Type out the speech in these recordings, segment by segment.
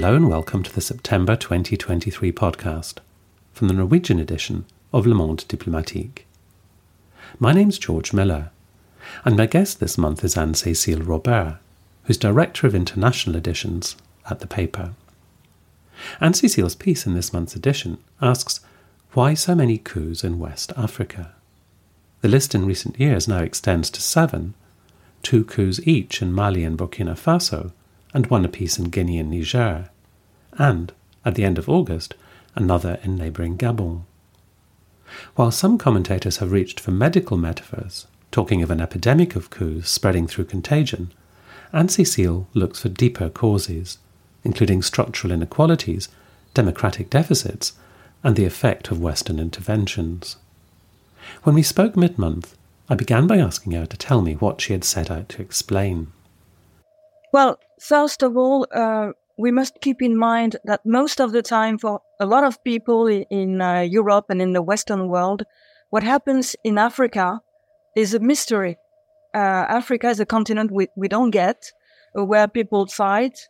Hello and welcome to the September 2023 podcast from the Norwegian edition of Le Monde Diplomatique. My name's George Miller, and my guest this month is Anne Cécile Robert, who's Director of International Editions at the paper. Anne Cécile's piece in this month's edition asks why so many coups in West Africa? The list in recent years now extends to seven, two coups each in Mali and Burkina Faso, and one apiece in Guinea and Niger, and, at the end of August, another in neighbouring Gabon. While some commentators have reached for medical metaphors, talking of an epidemic of coups spreading through contagion, Anne Cécile looks for deeper causes, including structural inequalities, democratic deficits, and the effect of Western interventions. When we spoke mid month, I began by asking her to tell me what she had set out to explain. Well, first of all, uh, we must keep in mind that most of the time, for a lot of people in uh, Europe and in the Western world, what happens in Africa is a mystery. Uh, Africa is a continent we, we don't get, uh, where people fight.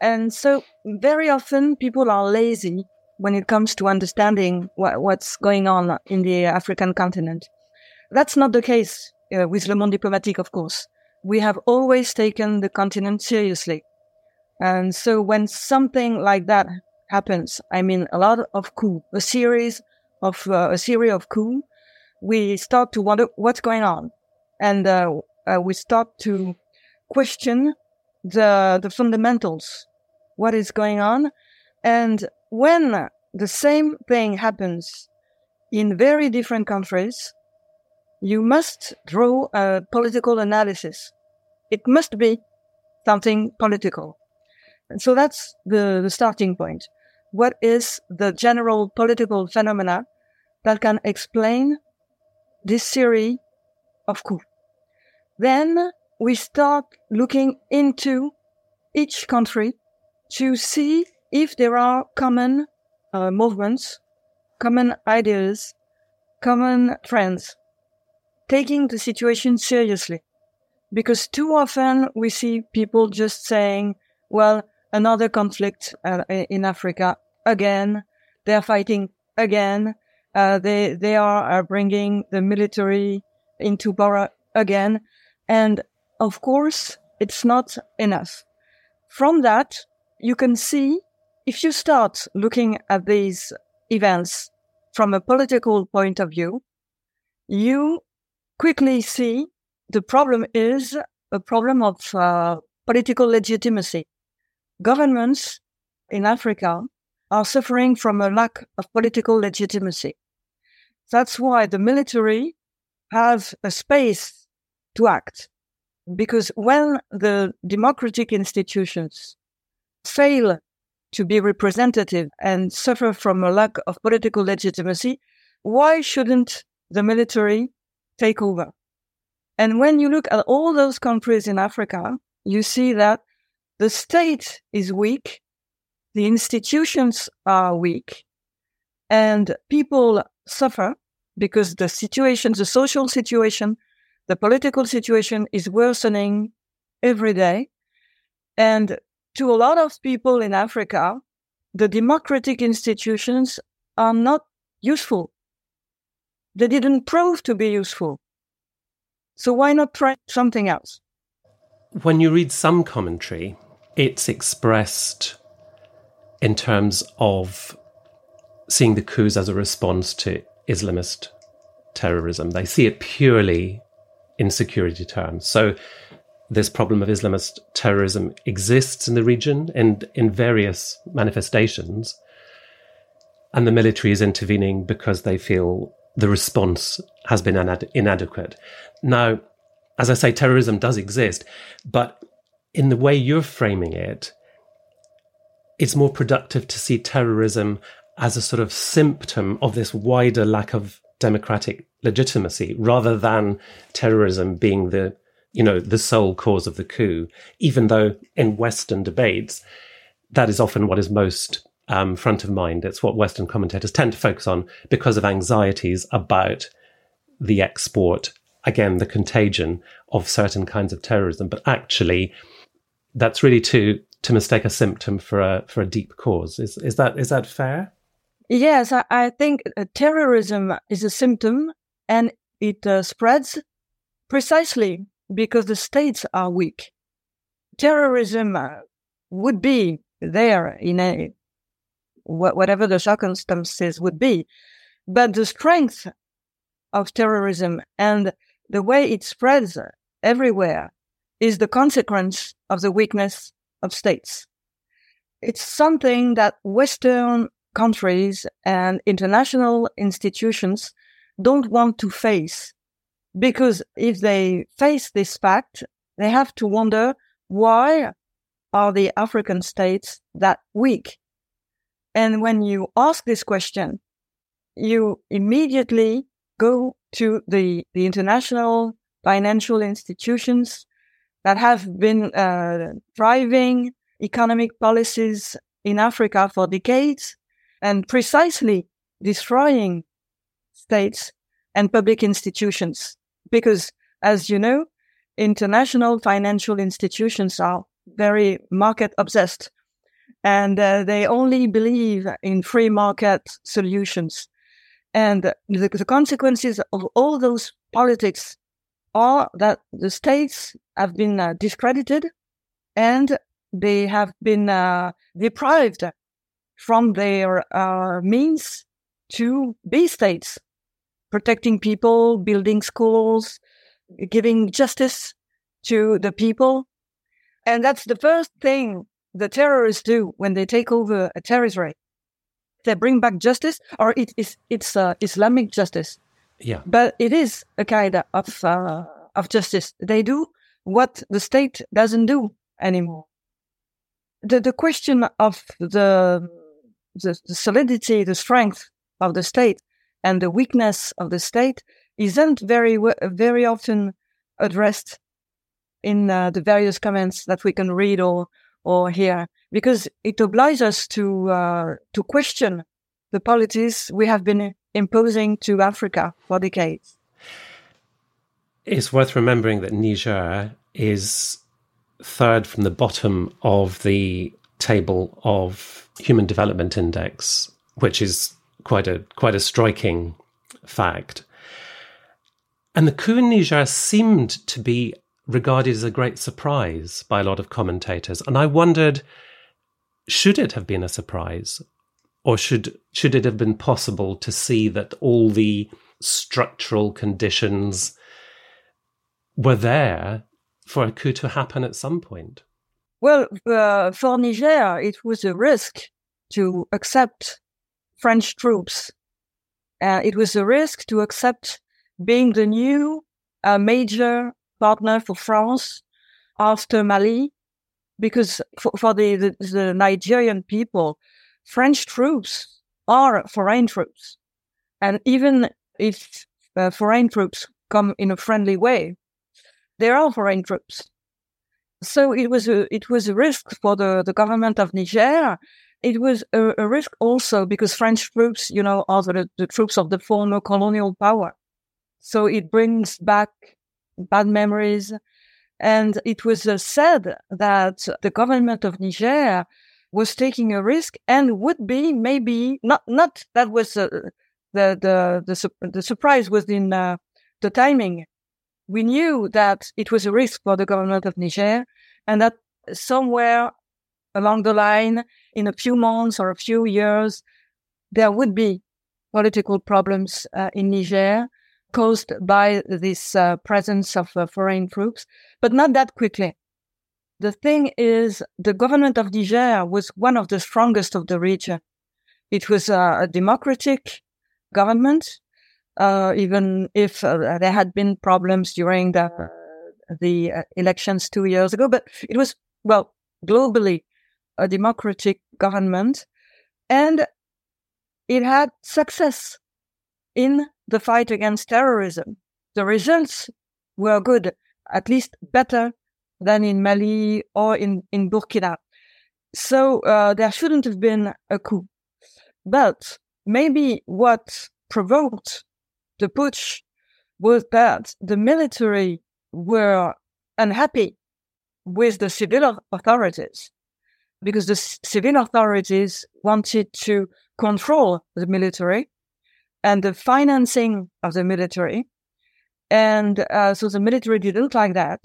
And so very often people are lazy when it comes to understanding what, what's going on in the African continent. That's not the case uh, with Le Monde Diplomatique, of course. We have always taken the continent seriously. And so when something like that happens, I mean, a lot of coup, a series of, uh, a series of coup, we start to wonder what's going on. And, uh, uh, we start to question the, the fundamentals, what is going on. And when the same thing happens in very different countries, you must draw a political analysis. It must be something political. And so that's the, the starting point. What is the general political phenomena that can explain this series of coups? Then we start looking into each country to see if there are common uh, movements, common ideas, common trends taking the situation seriously. Because too often we see people just saying, well, another conflict uh, in Africa again. They're fighting again. Uh, they, they are, are bringing the military into power again. And of course, it's not enough. From that, you can see if you start looking at these events from a political point of view, you quickly see the problem is a problem of uh, political legitimacy. Governments in Africa are suffering from a lack of political legitimacy. That's why the military have a space to act. Because when the democratic institutions fail to be representative and suffer from a lack of political legitimacy, why shouldn't the military take over. And when you look at all those countries in Africa, you see that the state is weak, the institutions are weak, and people suffer because the situation, the social situation, the political situation is worsening every day. And to a lot of people in Africa, the democratic institutions are not useful they didn't prove to be useful. So why not try something else? When you read some commentary, it's expressed in terms of seeing the coups as a response to Islamist terrorism. They see it purely in security terms. So this problem of Islamist terrorism exists in the region and in various manifestations. And the military is intervening because they feel the response has been inad- inadequate. Now, as I say, terrorism does exist, but in the way you're framing it, it's more productive to see terrorism as a sort of symptom of this wider lack of democratic legitimacy rather than terrorism being the you know the sole cause of the coup even though in western debates that is often what is most um, front of mind. It's what Western commentators tend to focus on because of anxieties about the export, again, the contagion of certain kinds of terrorism. But actually, that's really to to mistake a symptom for a for a deep cause. Is is that is that fair? Yes, I, think uh, terrorism is a symptom, and it uh, spreads precisely because the states are weak. Terrorism uh, would be there in a whatever the circumstances would be, but the strength of terrorism and the way it spreads everywhere is the consequence of the weakness of states. It's something that Western countries and international institutions don't want to face. Because if they face this fact, they have to wonder why are the African states that weak? And when you ask this question, you immediately go to the, the international financial institutions that have been uh, driving economic policies in Africa for decades and precisely destroying states and public institutions. Because, as you know, international financial institutions are very market obsessed and uh, they only believe in free market solutions. And the, the consequences of all those politics are that the states have been uh, discredited and they have been uh, deprived from their uh, means to be states, protecting people, building schools, giving justice to the people. And that's the first thing the terrorists do when they take over a territory. They bring back justice, or it is it's uh, Islamic justice. Yeah, but it is a kind of uh, of justice. They do what the state doesn't do anymore. The the question of the the, the solidity, the strength of the state, and the weakness of the state isn't very very often addressed in uh, the various comments that we can read or or hear, because it obliges us to uh, to question the policies we have been imposing to Africa for decades. It's worth remembering that Niger is third from the bottom of the table of Human Development Index, which is quite a quite a striking fact. And the coup in Niger seemed to be regarded as a great surprise by a lot of commentators. And I wondered, should it have been a surprise? Or should should it have been possible to see that all the structural conditions were there for a coup to happen at some point? Well, uh, for Niger, it was a risk to accept French troops. Uh, it was a risk to accept being the new uh, major partner for France after Mali, because for, for the, the, the Nigerian people, French troops are foreign troops. And even if uh, foreign troops come in a friendly way, they are foreign troops. So it was a, it was a risk for the, the government of Niger. It was a, a risk also because French troops, you know, are the, the troops of the former colonial power. So it brings back bad memories. And it was uh, said that the government of Niger was taking a risk and would be maybe not, not that was uh, the, the, the, the, surprise was in uh, the timing. We knew that it was a risk for the government of Niger and that somewhere along the line, in a few months or a few years, there would be political problems uh, in Niger caused by this uh, presence of uh, foreign troops, but not that quickly. The thing is, the government of Niger was one of the strongest of the region. It was a democratic government, uh, even if uh, there had been problems during the the uh, elections two years ago. But it was well globally a democratic government, and it had success in the fight against terrorism. The results were good, at least better than in Mali or in, in Burkina. So uh, there shouldn't have been a coup. But maybe what provoked the putsch was that the military were unhappy with the civil authorities. because the civil authorities wanted to control the military and the financing of the military. And uh, so the military didn't like that.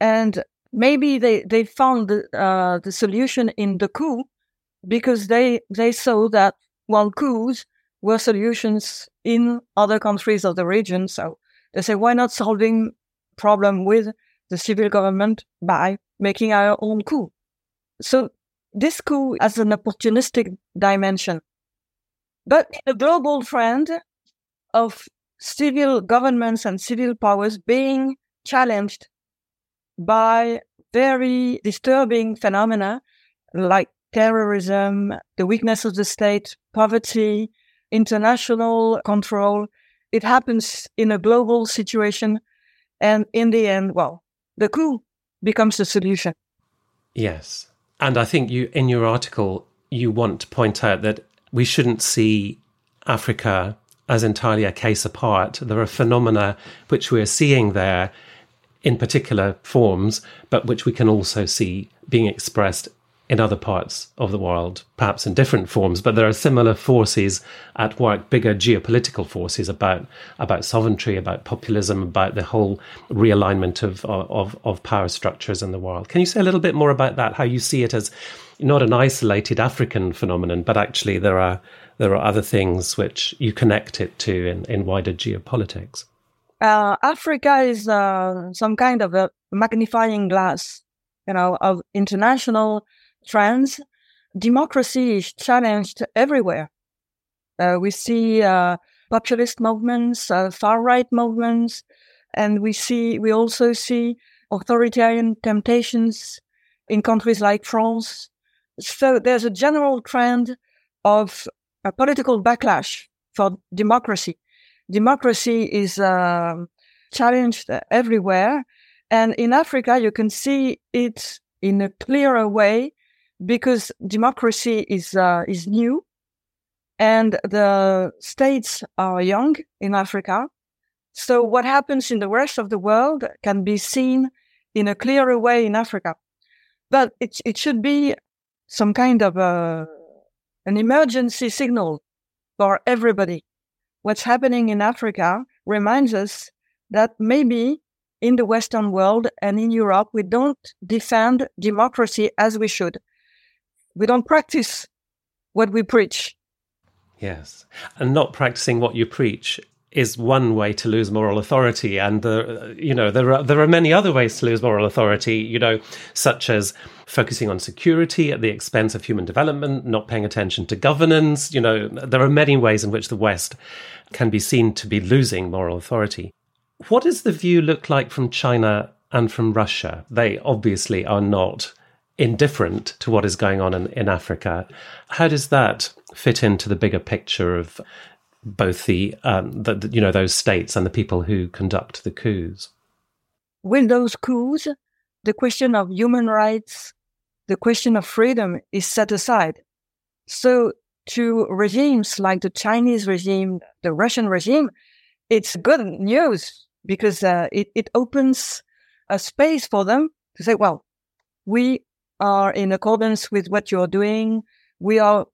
And maybe they, they found the, uh, the solution in the coup because they, they saw that, well, coups were solutions in other countries of the region. So they say, why not solving problem with the civil government by making our own coup? So this coup has an opportunistic dimension. But a global trend of civil governments and civil powers being challenged by very disturbing phenomena like terrorism, the weakness of the state, poverty, international control. It happens in a global situation. And in the end, well, the coup becomes the solution. Yes. And I think you, in your article, you want to point out that we shouldn't see Africa as entirely a case apart. There are phenomena which we're seeing there in particular forms, but which we can also see being expressed in other parts of the world, perhaps in different forms, but there are similar forces at work, bigger geopolitical forces about about sovereignty, about populism, about the whole realignment of of of power structures in the world. Can you say a little bit more about that? How you see it as not an isolated African phenomenon, but actually there are there are other things which you connect it to in, in wider geopolitics. Uh, Africa is uh, some kind of a magnifying glass, you know, of international trends, democracy is challenged everywhere. Uh, we see uh, populist movements, uh, far right movements, and we see we also see authoritarian temptations in countries like France. So there's a general trend of a political backlash for democracy. Democracy is um, challenged everywhere, and in Africa you can see it in a clearer way because democracy is uh, is new, and the states are young in Africa. So what happens in the rest of the world can be seen in a clearer way in Africa, but it it should be some kind of a an emergency signal for everybody. What's happening in Africa reminds us that maybe in the Western world and in Europe, we don't defend democracy as we should we don't practice what we preach. Yes. And not practicing what you preach is one way to lose moral authority and the you know there are there are many other ways to lose moral authority you know such as focusing on security at the expense of human development not paying attention to governance you know there are many ways in which the west can be seen to be losing moral authority what does the view look like from china and from russia they obviously are not indifferent to what is going on in, in Africa. How does that fit into the bigger picture of both the, um, the, the, you know those states and the people who conduct the coups? With those coups, the question of human rights, the question of freedom is set aside. So to regimes like the Chinese regime, the Russian regime, it's good news because uh, it, it opens a space for them to say, well, we are in accordance with what you're doing. We are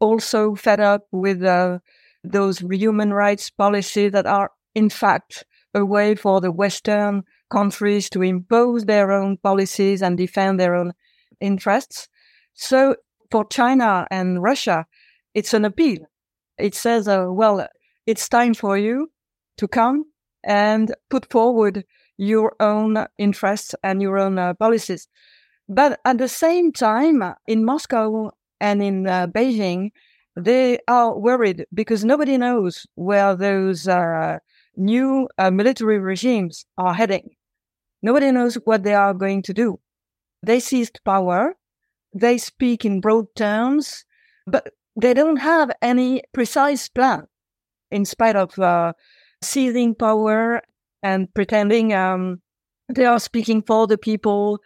also fed up with uh, those human rights policies that are, in fact, a way for the Western countries to impose their own policies and defend their own interests. So for China and Russia, it's an appeal. It says, uh, well, it's time for you to come and put forward your own interests and your own uh, policies. But at the same time, in Moscow and in uh, Beijing, they are worried because nobody knows where those uh, new uh, military regimes are heading. Nobody knows what they are going to do. They seized power. They speak in broad terms, but they don't have any precise plan in spite of uh, seizing power and pretending um, they are speaking for the people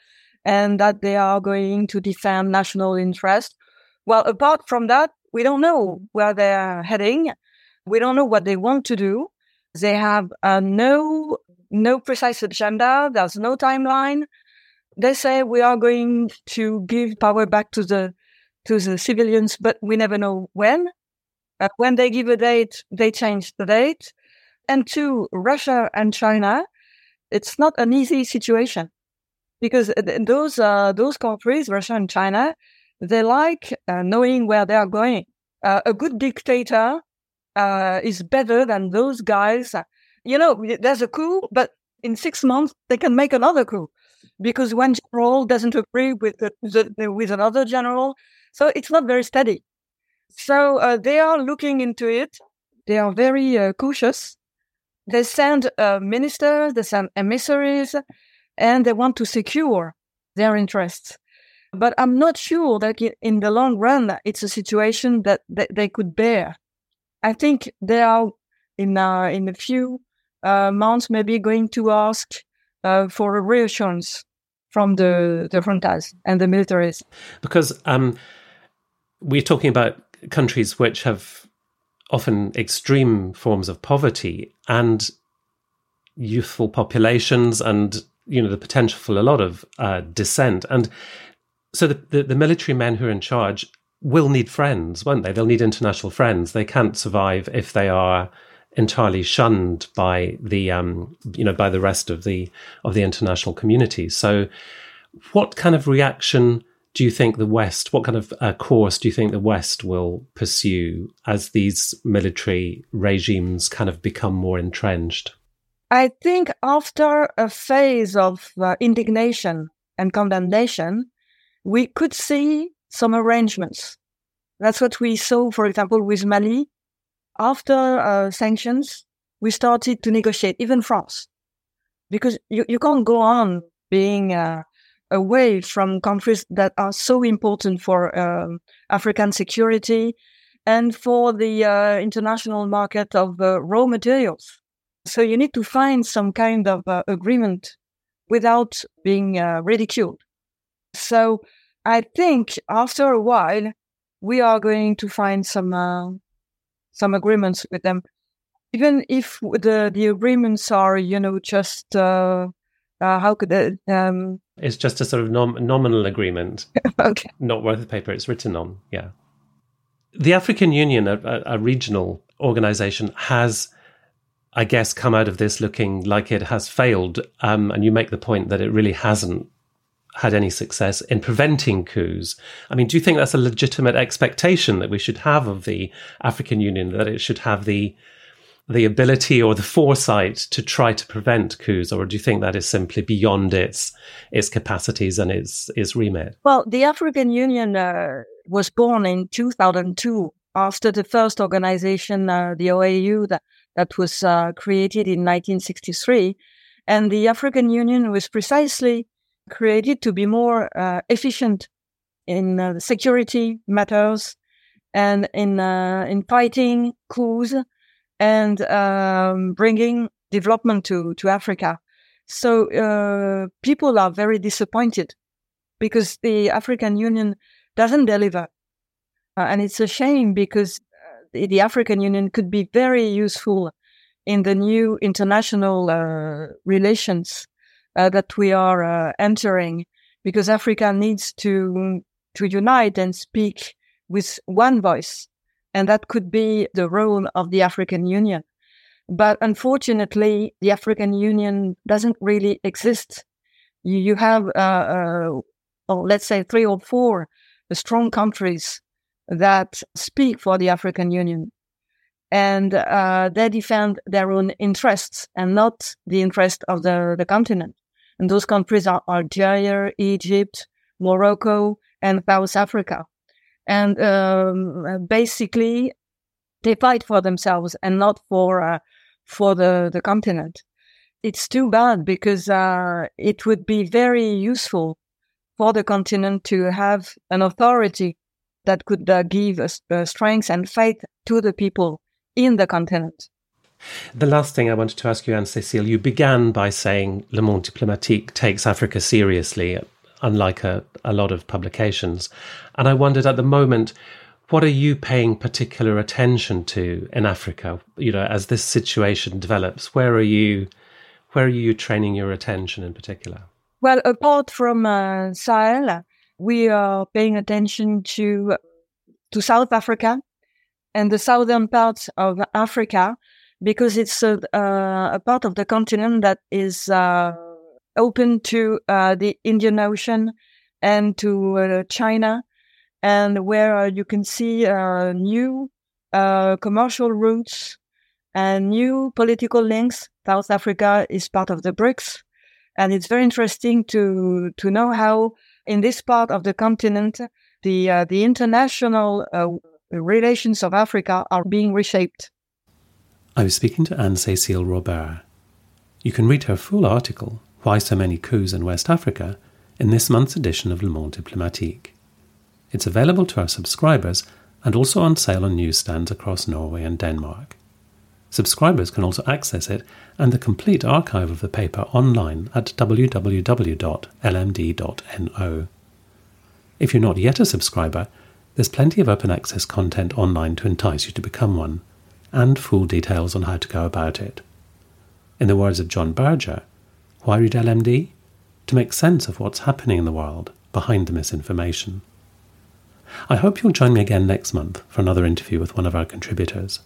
and that they are going to defend national interest. Well, apart from that, we don't know where they're heading. We don't know what they want to do. They have uh, no no precise agenda. There's no timeline. They say we are going to give power back to the to the civilians, but we never know when. Uh, when they give a date, they change the date. And to Russia and China, it's not an easy situation because those uh, those countries, Russia and China, they like uh, knowing where they are going. Uh, a good dictator uh, is better than those guys. You know, there's a coup, but in six months they can make another coup because one general doesn't agree with the, the, with another general, so it's not very steady. So uh, they are looking into it. They are very uh, cautious. They send uh, ministers, they send emissaries, and they want to secure their interests. But I'm not sure that in the long run, it's a situation that, that they could bear. I think they are in uh, in a few uh, months maybe going to ask uh, for a reassurance from the the juntas and the militaries. Because um, we're talking about countries which have often extreme forms of poverty and youthful populations and you know the potential for a lot of uh, dissent and so the, the, the military men who are in charge will need friends won't they? They'll need international friends. They can't survive if they are entirely shunned by the um, you know by the rest of the of the international community. So what kind of reaction do you think the West, what kind of uh, course do you think the West will pursue as these military regimes kind of become more entrenched? I think after a phase of uh, indignation and condemnation, we could see some arrangements. That's what we saw, for example, with Mali. After uh, sanctions, we started to negotiate, even France, because you, you can't go on being uh, away from countries that are so important for um, African security and for the uh, international market of uh, raw materials. So you need to find some kind of uh, agreement without being uh, ridiculed. So I think after a while, we are going to find some uh, some agreements with them, even if the the agreements are, you know, just uh, how could it, um, it's just a sort of nom- nominal agreement. okay. Not worth the paper it's written on. Yeah. The African Union, a, a regional organization, has, I guess, come out of this looking like it has failed. Um, and you make the point that it really hasn't had any success in preventing coups. I mean, do you think that's a legitimate expectation that we should have of the African Union, that it should have the the ability or the foresight to try to prevent coups, or do you think that is simply beyond its its capacities and its its remit? Well, the African Union uh, was born in 2002 after the first organization, uh, the OAU, that that was uh, created in 1963, and the African Union was precisely created to be more uh, efficient in uh, security matters and in uh, in fighting coups and um, bringing development to, to Africa. So uh, people are very disappointed because the African Union doesn't deliver. Uh, and it's a shame because uh, the, the, African Union could be very useful in the new international relations uh, that we are uh, entering because Africa needs to to unite and speak with one voice and that could be the role of the African Union. But unfortunately, the African Union doesn't really exist. You, you have, uh, uh, let's say, three or four strong countries that speak for the African Union. And uh, they defend their own interests and not the interest of the, the continent. And those countries are Algeria, Egypt, Morocco, and South Africa and um, basically they fight for themselves and not for uh, for the the continent. It's too bad because uh, it would be very useful for the continent to have an authority that could uh, give uh, strength and faith to the people in the continent. The last thing I wanted to ask you, Anne Cécile, you began by saying Le Monde Diplomatique takes Africa seriously unlike a, a lot of publications. And I wondered at the moment, what are you paying particular attention to in Africa? You know, as this situation develops, where are you, where are you training your attention in particular? Well, apart from uh, Sahel, we are paying attention to to South Africa and the southern parts of Africa because it's a, uh, a part of the continent that is uh, open to uh, the Indian Ocean and to uh, China, and where uh, you can see uh, new commercial routes and new political links. South Africa is part of the BRICS, and it's very interesting to to know how in this part of the continent the the international relations of Africa are being reshaped. I was speaking to Anne Cécile Robert. You can read her full article, Why So Many Coups in West Africa, in this month's edition of Le Monde Diplomatique. It's available to our subscribers and also on sale on newsstands across Norway and Denmark. Subscribers can also access it and the complete archive of the paper online at www.lmd.no. If you're not yet a subscriber, there's plenty of open access content online to entice you to become one, and full details on how to go about it. In the words of John Berger, why read LMD? To make sense of what's happening in the world behind the misinformation. I hope you'll join me again next month for another interview with one of our contributors.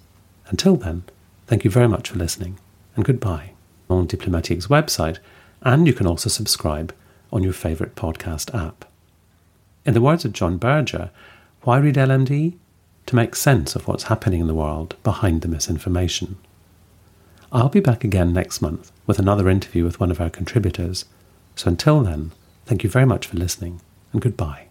Until then, thank you very much for listening, and goodbye. On Diplomatique's website, and you can also subscribe on your favourite podcast app. In the words of John Berger, why read LMD? To make sense of what's happening in the world behind the misinformation. I'll be back again next month with another interview with one of our contributors. So until then, thank you very much for listening and goodbye.